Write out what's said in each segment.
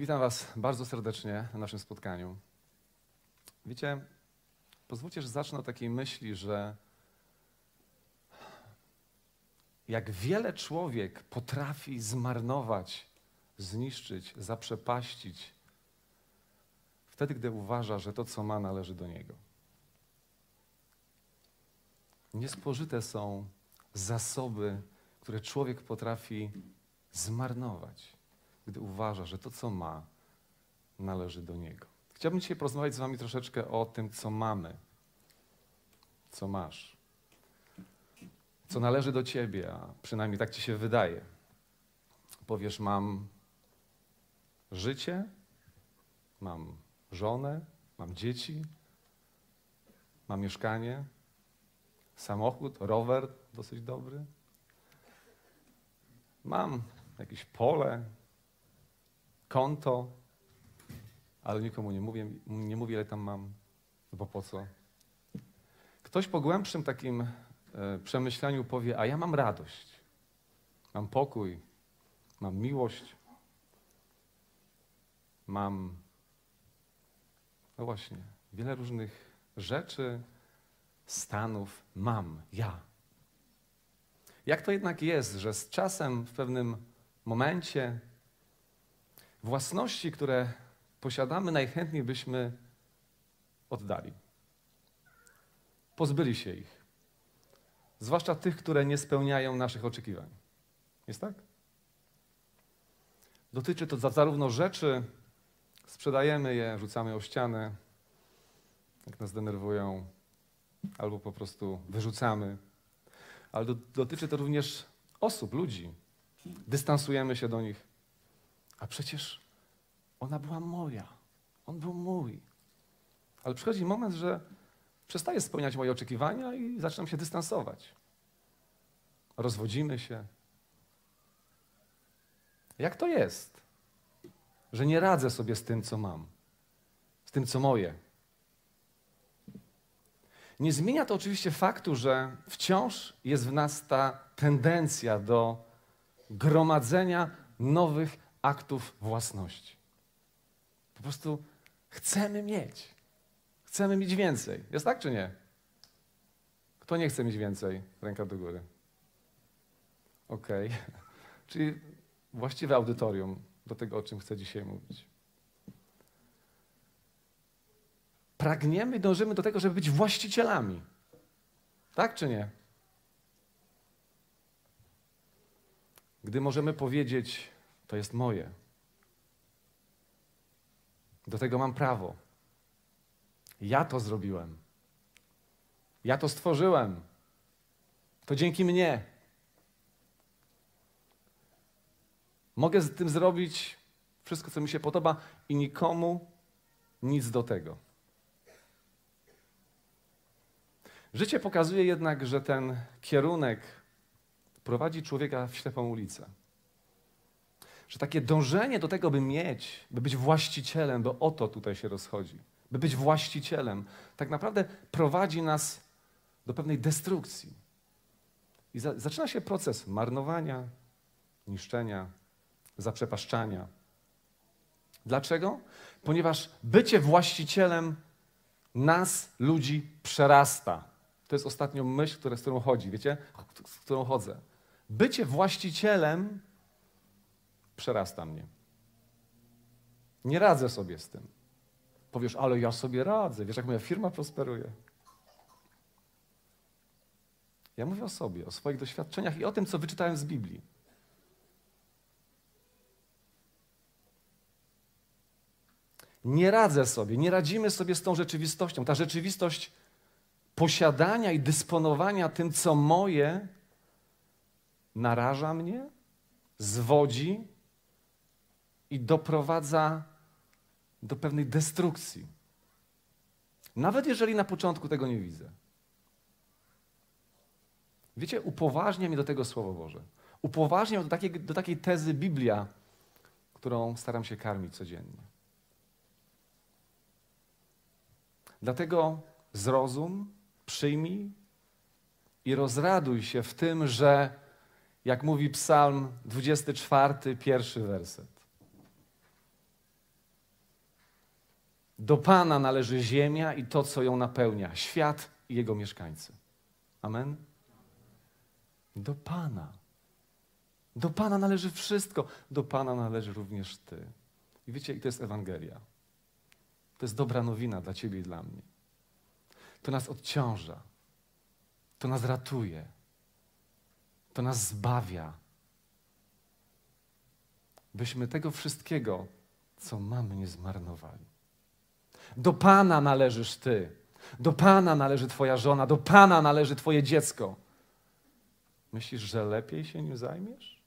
Witam Was bardzo serdecznie na naszym spotkaniu. Wiecie, pozwólcie, że zacznę od takiej myśli, że jak wiele człowiek potrafi zmarnować, zniszczyć, zaprzepaścić, wtedy, gdy uważa, że to, co ma, należy do niego. Niespożyte są zasoby, które człowiek potrafi zmarnować, gdy uważa, że to, co ma, należy do niego. Chciałbym dzisiaj porozmawiać z Wami troszeczkę o tym, co mamy, co masz, co należy do Ciebie, a przynajmniej tak Ci się wydaje. Powiesz, mam życie, mam żonę, mam dzieci, mam mieszkanie, samochód, rower dosyć dobry. Mam jakieś pole, konto, ale nikomu nie mówię, nie mówię ile tam mam, no bo po co. Ktoś po głębszym takim e, przemyśleniu powie, a ja mam radość, mam pokój, mam miłość, mam, no właśnie, wiele różnych rzeczy, stanów mam, ja. Jak to jednak jest, że z czasem w pewnym momencie własności, które posiadamy, najchętniej byśmy oddali. Pozbyli się ich. Zwłaszcza tych, które nie spełniają naszych oczekiwań. Jest tak? Dotyczy to zarówno rzeczy, sprzedajemy je, rzucamy o ścianę, jak nas denerwują, albo po prostu wyrzucamy. Ale do, dotyczy to również osób, ludzi. Dystansujemy się do nich. A przecież ona była moja, on był mój. Ale przychodzi moment, że przestaje spełniać moje oczekiwania i zaczynam się dystansować. Rozwodzimy się. Jak to jest, że nie radzę sobie z tym, co mam, z tym, co moje? Nie zmienia to oczywiście faktu, że wciąż jest w nas ta tendencja do gromadzenia nowych aktów własności. Po prostu chcemy mieć. Chcemy mieć więcej. Jest tak czy nie? Kto nie chce mieć więcej? Ręka do góry. Okej. Okay. Czyli właściwe audytorium do tego, o czym chcę dzisiaj mówić. pragniemy dążymy do tego, żeby być właścicielami. Tak czy nie? Gdy możemy powiedzieć, to jest moje. Do tego mam prawo. Ja to zrobiłem. Ja to stworzyłem. To dzięki mnie. Mogę z tym zrobić wszystko, co mi się podoba i nikomu nic do tego. Życie pokazuje jednak, że ten kierunek prowadzi człowieka w ślepą ulicę. Że takie dążenie do tego, by mieć, by być właścicielem, bo o to tutaj się rozchodzi, by być właścicielem, tak naprawdę prowadzi nas do pewnej destrukcji. I za, zaczyna się proces marnowania, niszczenia, zaprzepaszczania. Dlaczego? Ponieważ bycie właścicielem nas, ludzi, przerasta. To jest ostatnią myśl, która, z którą chodzi, wiecie? Z którą chodzę. Bycie właścicielem przerasta mnie. Nie radzę sobie z tym. Powiesz, ale ja sobie radzę. Wiesz, jak moja firma prosperuje. Ja mówię o sobie, o swoich doświadczeniach i o tym, co wyczytałem z Biblii. Nie radzę sobie, nie radzimy sobie z tą rzeczywistością. Ta rzeczywistość posiadania i dysponowania tym, co moje, naraża mnie, zwodzi i doprowadza do pewnej destrukcji. Nawet jeżeli na początku tego nie widzę. Wiecie, upoważnia mnie do tego Słowo Boże. Upoważnia mnie do takiej, do takiej tezy Biblia, którą staram się karmić codziennie. Dlatego zrozum, przyjmij i rozraduj się w tym, że, jak mówi Psalm 24, pierwszy werset. Do Pana należy ziemia i to, co ją napełnia, świat i jego mieszkańcy. Amen? Do Pana. Do Pana należy wszystko. Do Pana należy również Ty. I wiecie, i to jest Ewangelia. To jest dobra nowina dla Ciebie i dla mnie. To nas odciąża. To nas ratuje. To nas zbawia. Byśmy tego wszystkiego, co mamy, nie zmarnowali. Do Pana należysz Ty. Do Pana należy Twoja żona. Do Pana należy Twoje dziecko. Myślisz, że lepiej się nim zajmiesz?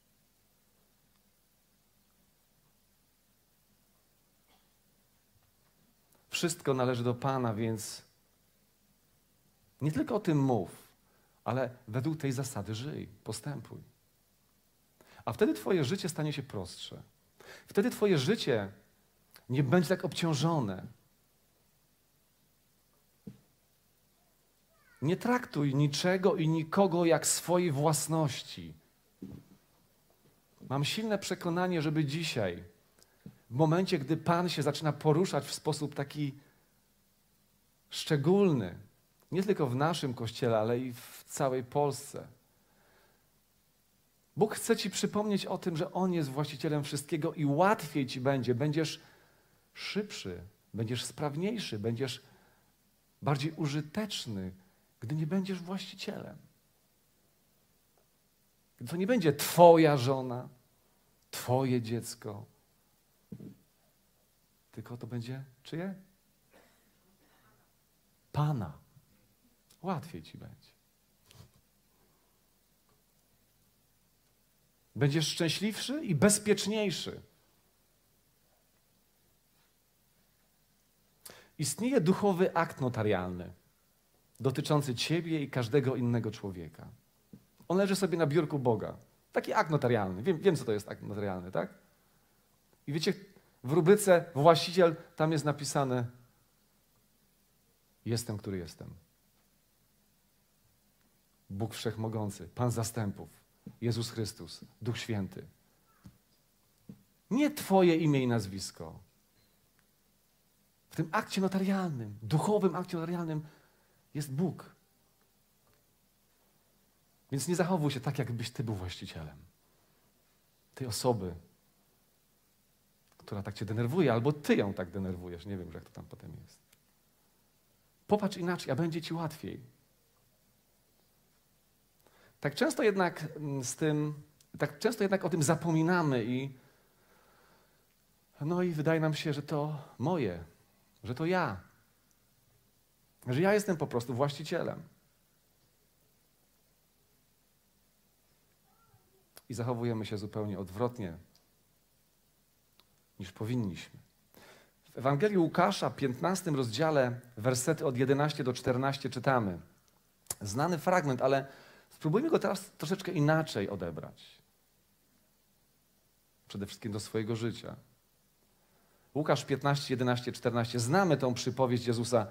Wszystko należy do Pana, więc nie tylko o tym mów, ale według tej zasady żyj, postępuj. A wtedy Twoje życie stanie się prostsze. Wtedy Twoje życie nie będzie tak obciążone. Nie traktuj niczego i nikogo jak swojej własności. Mam silne przekonanie, żeby dzisiaj, w momencie, gdy Pan się zaczyna poruszać w sposób taki szczególny, nie tylko w naszym kościele, ale i w całej Polsce. Bóg chce Ci przypomnieć o tym, że On jest właścicielem wszystkiego i łatwiej Ci będzie. Będziesz szybszy, będziesz sprawniejszy, będziesz bardziej użyteczny, gdy nie będziesz właścicielem. Gdy to nie będzie Twoja żona, Twoje dziecko, tylko to będzie czyje? Pana. Łatwiej ci będzie. Będziesz szczęśliwszy i bezpieczniejszy. Istnieje duchowy akt notarialny dotyczący ciebie i każdego innego człowieka. On leży sobie na biurku Boga. Taki akt notarialny. Wiem, wiem co to jest akt notarialny, tak? I wiecie, w rubryce właściciel tam jest napisane jestem, który jestem. Bóg Wszechmogący, Pan Zastępów, Jezus Chrystus, Duch Święty. Nie Twoje imię i nazwisko. W tym akcie notarialnym, duchowym akcie notarialnym jest Bóg. Więc nie zachowuj się tak, jakbyś Ty był właścicielem tej osoby, która tak Cię denerwuje, albo Ty ją tak denerwujesz. Nie wiem, jak to tam potem jest. Popatrz inaczej, a będzie Ci łatwiej. Tak często jednak mm, z tym, tak często jednak o tym zapominamy i no i wydaje nam się, że to moje, że to ja, że ja jestem po prostu właścicielem. I zachowujemy się zupełnie odwrotnie niż powinniśmy. W Ewangelii Łukasza, 15 rozdziale, wersety od 11 do 14 czytamy. Znany fragment, ale spróbujmy go teraz troszeczkę inaczej odebrać. Przede wszystkim do swojego życia. Łukasz 15, 11, 14. Znamy tą przypowieść Jezusa.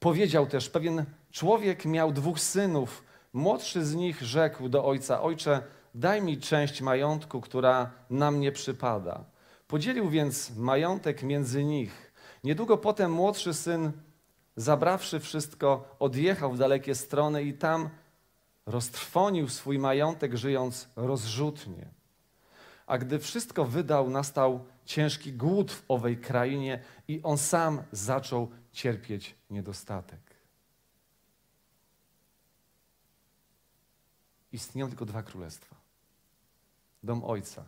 Powiedział też, pewien człowiek miał dwóch synów. Młodszy z nich rzekł do ojca: Ojcze, daj mi część majątku, która na mnie przypada. Podzielił więc majątek między nich. Niedługo potem młodszy syn, zabrawszy wszystko, odjechał w dalekie strony i tam roztrwonił swój majątek, żyjąc rozrzutnie. A gdy wszystko wydał, nastał ciężki głód w owej krainie i on sam zaczął cierpieć niedostatek. Istnieją tylko dwa królestwa: dom ojca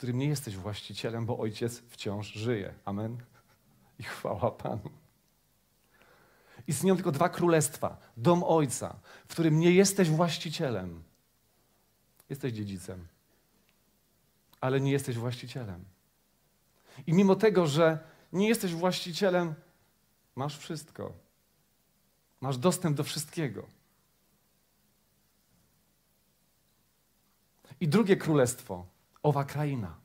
którym nie jesteś właścicielem, bo ojciec wciąż żyje. Amen. I chwała Panu. Istnieją tylko dwa królestwa: dom ojca, w którym nie jesteś właścicielem. Jesteś dziedzicem, ale nie jesteś właścicielem. I mimo tego, że nie jesteś właścicielem, masz wszystko. Masz dostęp do wszystkiego. I drugie królestwo owa kraina.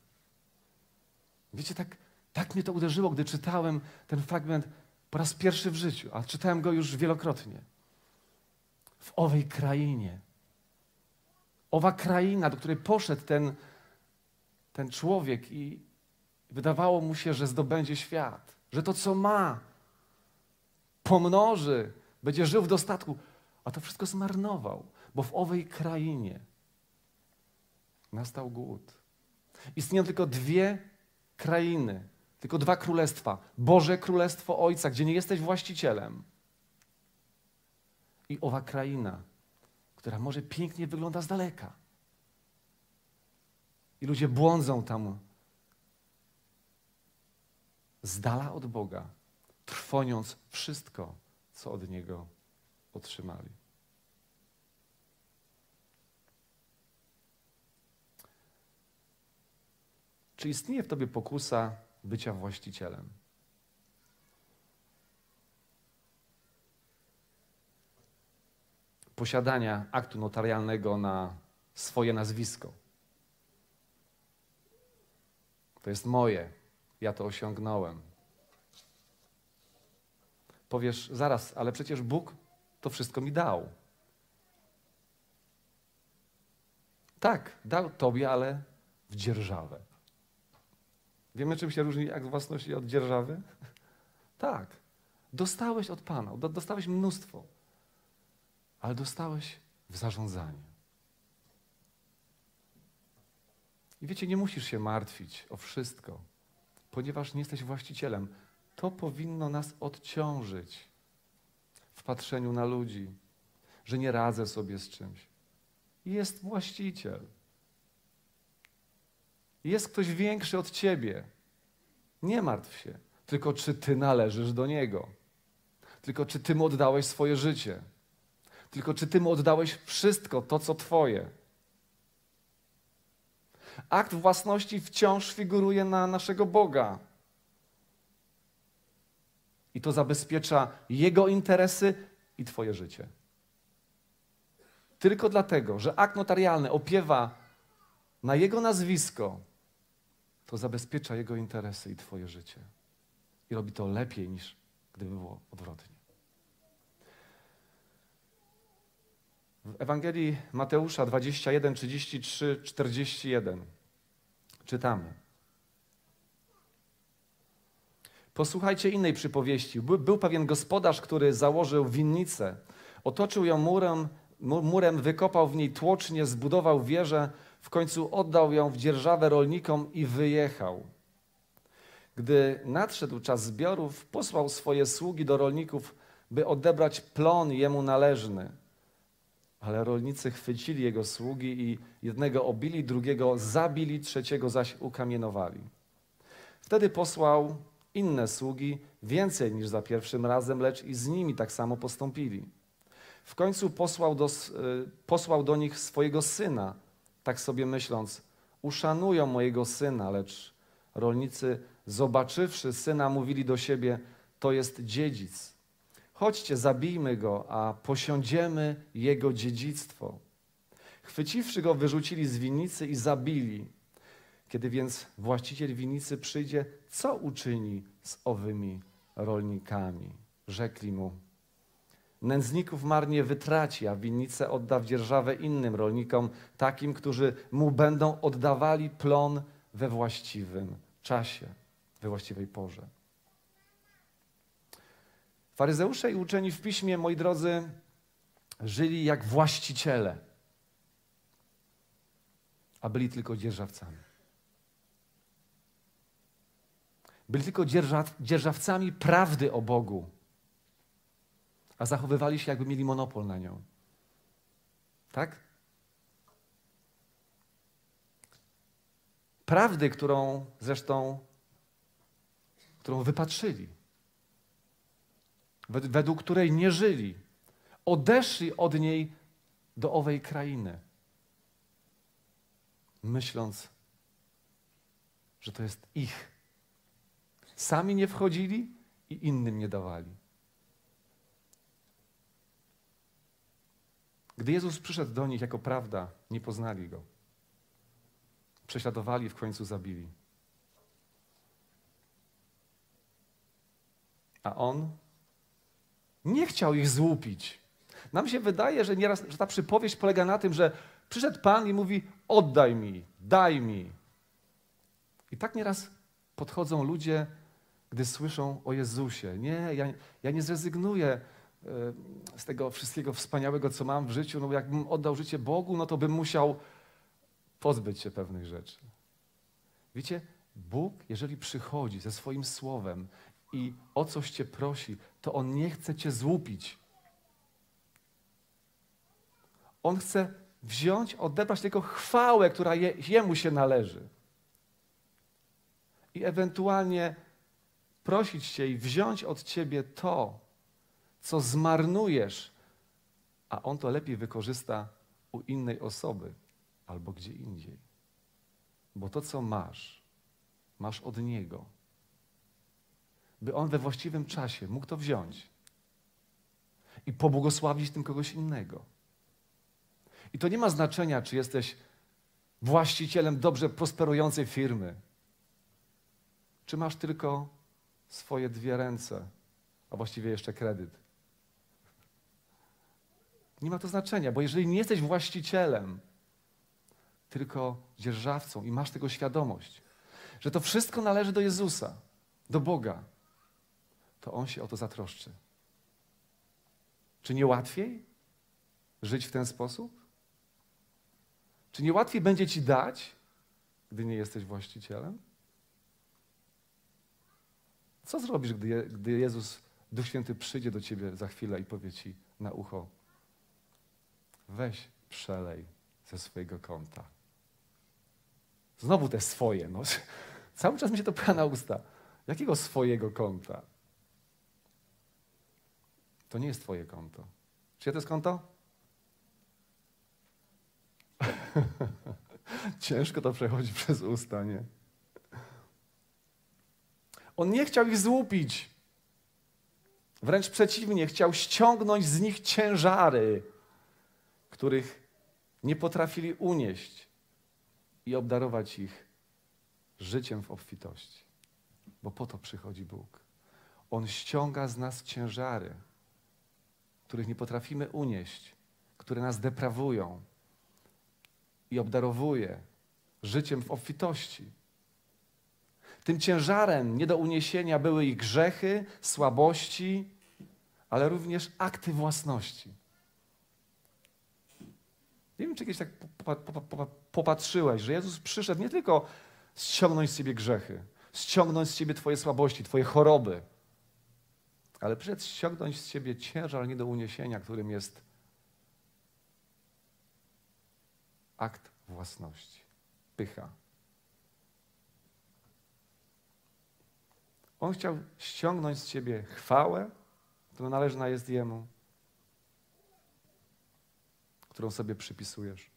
Wiecie, tak, tak mnie to uderzyło, gdy czytałem ten fragment po raz pierwszy w życiu, a czytałem go już wielokrotnie. W owej krainie. Owa kraina, do której poszedł ten, ten człowiek i Wydawało mu się, że zdobędzie świat, że to, co ma, pomnoży, będzie żył w dostatku, a to wszystko zmarnował, bo w owej krainie nastał głód. Istnieją tylko dwie krainy, tylko dwa królestwa. Boże Królestwo Ojca, gdzie nie jesteś właścicielem. I owa kraina, która może pięknie wygląda z daleka. I ludzie błądzą tam z dala od Boga, trwoniąc wszystko, co od Niego otrzymali. Czy istnieje w tobie pokusa bycia właścicielem? Posiadania aktu notarialnego na swoje nazwisko. To jest moje, ja to osiągnąłem. Powiesz zaraz, ale przecież Bóg to wszystko mi dał. Tak, dał tobie, ale w dzierżawę. Wiemy, czym się różni akt własności od dzierżawy? Tak. Dostałeś od Pana, dostałeś mnóstwo, ale dostałeś w zarządzanie. I wiecie, nie musisz się martwić o wszystko, ponieważ nie jesteś właścicielem. To powinno nas odciążyć w patrzeniu na ludzi, że nie radzę sobie z czymś. Jest właściciel. Jest ktoś większy od ciebie. Nie martw się. Tylko czy ty należysz do niego. Tylko czy ty mu oddałeś swoje życie. Tylko czy ty mu oddałeś wszystko to, co twoje. Akt własności wciąż figuruje na naszego Boga. I to zabezpiecza Jego interesy i Twoje życie. Tylko dlatego, że akt notarialny opiewa na Jego nazwisko, to zabezpiecza Jego interesy i Twoje życie. I robi to lepiej niż gdyby było odwrotnie. W Ewangelii Mateusza 21, 33, 41 czytamy. Posłuchajcie innej przypowieści. Był, był pewien gospodarz, który założył winnicę, otoczył ją murem, murem, wykopał w niej tłocznie, zbudował wieżę, w końcu oddał ją w dzierżawę rolnikom i wyjechał. Gdy nadszedł czas zbiorów, posłał swoje sługi do rolników, by odebrać plon jemu należny. Ale rolnicy chwycili jego sługi i jednego obili, drugiego zabili, trzeciego zaś ukamienowali. Wtedy posłał inne sługi, więcej niż za pierwszym razem, lecz i z nimi tak samo postąpili. W końcu posłał do, y, posłał do nich swojego syna, tak sobie myśląc, uszanują mojego syna, lecz rolnicy, zobaczywszy syna, mówili do siebie, to jest dziedzic. Chodźcie, zabijmy go, a posiądziemy jego dziedzictwo. Chwyciwszy go, wyrzucili z winnicy i zabili. Kiedy więc właściciel winnicy przyjdzie, co uczyni z owymi rolnikami? Rzekli mu, Nędzników marnie wytraci, a winnicę odda w dzierżawę innym rolnikom, takim, którzy mu będą oddawali plon we właściwym czasie, we właściwej porze. Faryzeusze i uczeni w piśmie, moi drodzy, żyli jak właściciele, a byli tylko dzierżawcami. Byli tylko dzierżawcami prawdy o Bogu a zachowywali się, jakby mieli monopol na nią. Tak? Prawdy, którą zresztą, którą wypatrzyli, według której nie żyli, odeszli od niej do owej krainy, myśląc, że to jest ich. Sami nie wchodzili i innym nie dawali. Gdy Jezus przyszedł do nich jako prawda, nie poznali go. Prześladowali, w końcu zabili. A on nie chciał ich złupić. Nam się wydaje, że, nieraz, że ta przypowieść polega na tym, że przyszedł Pan i mówi: Oddaj mi, daj mi. I tak nieraz podchodzą ludzie, gdy słyszą o Jezusie. Nie, ja, ja nie zrezygnuję e, z tego wszystkiego wspaniałego, co mam w życiu. No, jakbym oddał życie Bogu, no to bym musiał pozbyć się pewnych rzeczy. Wiecie, Bóg, jeżeli przychodzi ze swoim słowem i o coś cię prosi, to On nie chce cię złupić. On chce wziąć, odebrać tylko chwałę, która je, Jemu się należy. I ewentualnie prosić Cię i wziąć od Ciebie to, co zmarnujesz, a On to lepiej wykorzysta u innej osoby albo gdzie indziej. Bo to, co masz, masz od Niego. By On we właściwym czasie mógł to wziąć i pobłogosławić tym kogoś innego. I to nie ma znaczenia, czy jesteś właścicielem dobrze prosperującej firmy, czy masz tylko swoje dwie ręce, a właściwie jeszcze kredyt. Nie ma to znaczenia, bo jeżeli nie jesteś właścicielem, tylko dzierżawcą i masz tego świadomość, że to wszystko należy do Jezusa, do Boga, to On się o to zatroszczy. Czy nie łatwiej żyć w ten sposób? Czy nie łatwiej będzie ci dać, gdy nie jesteś właścicielem? Co zrobisz, gdy, gdy Jezus, Duch Święty przyjdzie do ciebie za chwilę i powie ci na ucho: weź, przelej ze swojego konta. Znowu te swoje. No. Cały czas mi się to pcha na usta. Jakiego swojego konta? To nie jest twoje konto. Czyje to jest konto? Ciężko to przechodzi przez usta, nie? On nie chciał ich złupić. Wręcz przeciwnie, chciał ściągnąć z nich ciężary, których nie potrafili unieść i obdarować ich życiem w obfitości. Bo po to przychodzi Bóg. On ściąga z nas ciężary, których nie potrafimy unieść, które nas deprawują, i obdarowuje życiem w obfitości. Tym ciężarem nie do uniesienia były ich grzechy, słabości, ale również akty własności. Nie wiem, czy kiedyś tak popatrzyłeś, że Jezus przyszedł nie tylko ściągnąć z ciebie grzechy, ściągnąć z ciebie twoje słabości, twoje choroby, ale przyszedł ściągnąć z ciebie ciężar nie do uniesienia, którym jest akt własności, pycha. On chciał ściągnąć z ciebie chwałę, która należna jest Jemu, którą sobie przypisujesz,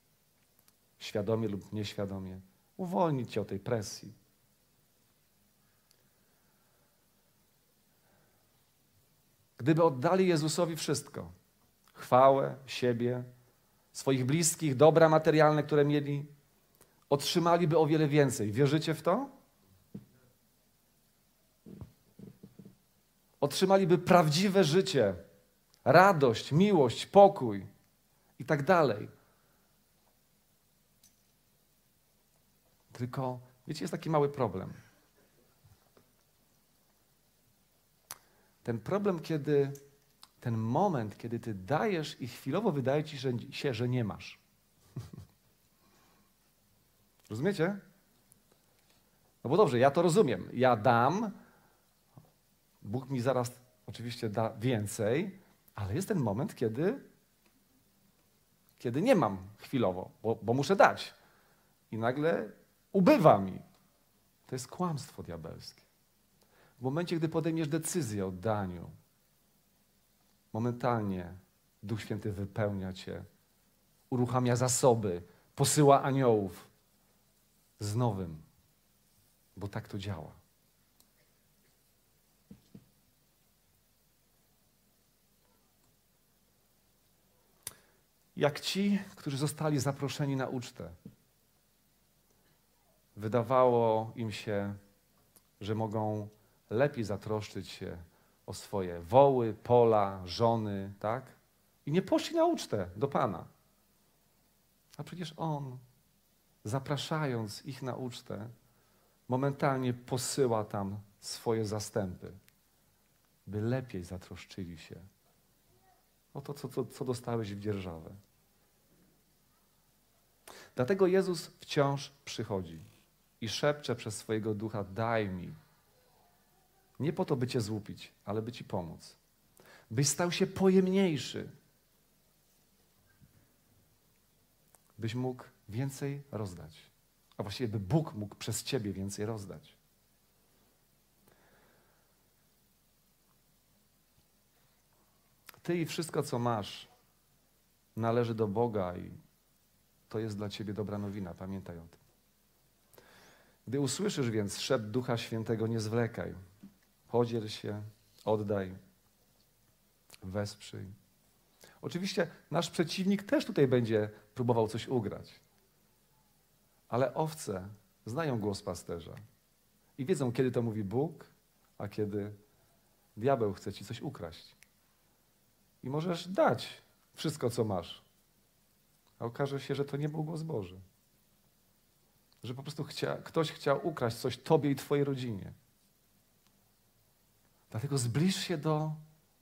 świadomie lub nieświadomie, uwolnić cię od tej presji. Gdyby oddali Jezusowi wszystko, chwałę, siebie, swoich bliskich, dobra materialne, które mieli, otrzymaliby o wiele więcej. Wierzycie w to? Otrzymaliby prawdziwe życie, radość, miłość, pokój i tak dalej. Tylko, wiecie, jest taki mały problem. Ten problem, kiedy ten moment, kiedy ty dajesz i chwilowo wydaje ci się, że nie masz. Rozumiecie? No bo dobrze, ja to rozumiem. Ja dam, Bóg mi zaraz oczywiście da więcej, ale jest ten moment, kiedy, kiedy nie mam chwilowo, bo, bo muszę dać. I nagle ubywa mi. To jest kłamstwo diabelskie. W momencie, gdy podejmiesz decyzję o daniu, momentalnie Duch Święty wypełnia cię, uruchamia zasoby, posyła aniołów z nowym, bo tak to działa. Jak ci, którzy zostali zaproszeni na ucztę, wydawało im się, że mogą lepiej zatroszczyć się o swoje woły, pola, żony, tak? I nie poszli na ucztę do Pana. A przecież On, zapraszając ich na ucztę, momentalnie posyła tam swoje zastępy, by lepiej zatroszczyli się o to, co, co, co dostałeś w dzierżawę. Dlatego Jezus wciąż przychodzi i szepcze przez swojego ducha: Daj mi. Nie po to, by cię złupić, ale by ci pomóc. Byś stał się pojemniejszy. Byś mógł więcej rozdać. A właściwie, by Bóg mógł przez ciebie więcej rozdać. Ty i wszystko, co masz, należy do Boga i to jest dla ciebie dobra nowina. Pamiętaj o tym. Gdy usłyszysz więc szept Ducha Świętego, nie zwlekaj. Podziel się, oddaj, wesprzyj. Oczywiście nasz przeciwnik też tutaj będzie próbował coś ugrać. Ale owce znają głos pasterza i wiedzą, kiedy to mówi Bóg, a kiedy diabeł chce ci coś ukraść. I możesz dać wszystko, co masz. A okaże się, że to nie był głos Boży. Że po prostu chcia, ktoś chciał ukraść coś tobie i twojej rodzinie. Dlatego zbliż się do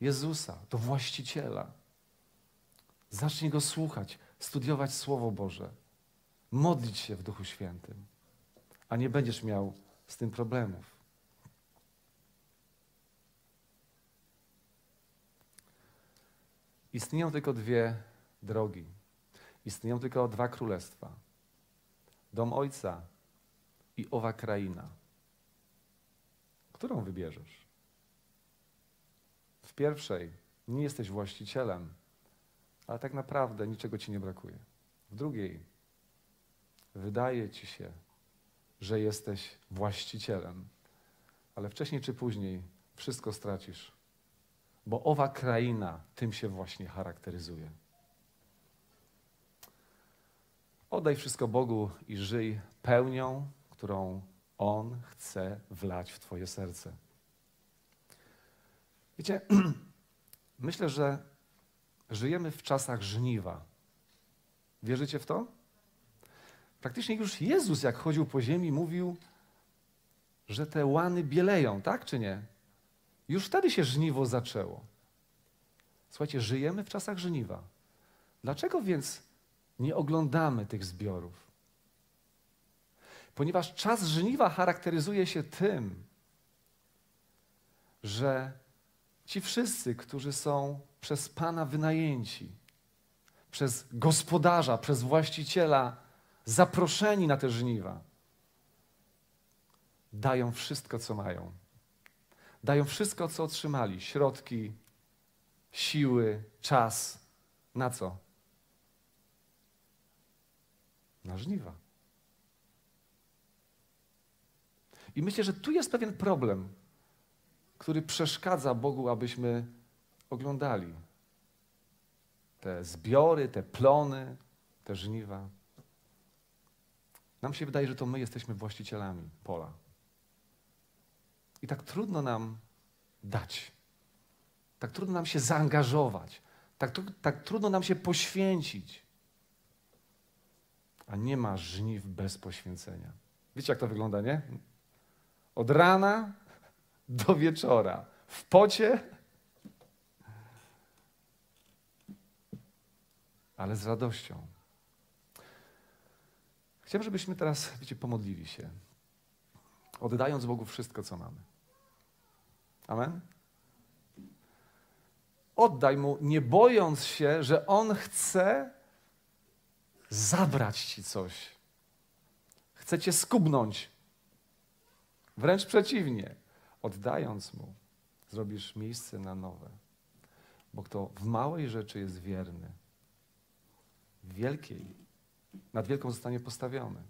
Jezusa, do właściciela. Zacznij go słuchać, studiować Słowo Boże, modlić się w Duchu Świętym, a nie będziesz miał z tym problemów. Istnieją tylko dwie drogi. Istnieją tylko dwa królestwa: dom Ojca i owa kraina. Którą wybierzesz? Pierwszej nie jesteś właścicielem, ale tak naprawdę niczego ci nie brakuje. W drugiej wydaje ci się, że jesteś właścicielem, ale wcześniej czy później wszystko stracisz, bo owa kraina tym się właśnie charakteryzuje. Oddaj wszystko Bogu i żyj pełnią, którą On chce wlać w Twoje serce. Wiecie, myślę, że żyjemy w czasach żniwa. Wierzycie w to? Praktycznie już Jezus, jak chodził po ziemi, mówił, że te łany bieleją, tak czy nie? Już wtedy się żniwo zaczęło. Słuchajcie, żyjemy w czasach żniwa. Dlaczego więc nie oglądamy tych zbiorów? Ponieważ czas żniwa charakteryzuje się tym, że ci wszyscy, którzy są przez Pana wynajęci, przez gospodarza, przez właściciela zaproszeni na te żniwa, dają wszystko, co mają. Dają wszystko, co otrzymali: środki, siły, czas. Na co? Na żniwa. I myślę, że tu jest pewien problem, który przeszkadza Bogu, abyśmy oglądali te zbiory, te plony, te żniwa. Nam się wydaje, że to my jesteśmy właścicielami pola. I tak trudno nam dać. Tak trudno nam się zaangażować. Tak, tak trudno nam się poświęcić. A nie ma żniw bez poświęcenia. Wiecie, jak to wygląda, nie? Od rana do wieczora. W pocie, ale z radością. Chciałbym, żebyśmy teraz, wiecie, pomodlili się, oddając Bogu wszystko, co mamy. Amen? Oddaj Mu, nie bojąc się, że On chce zabrać Ci coś. Chce Cię skubnąć. Wręcz przeciwnie. Oddając Mu, zrobisz miejsce na nowe. Bo kto w małej rzeczy jest wierny, w wielkiej, nad wielką zostanie postawiony.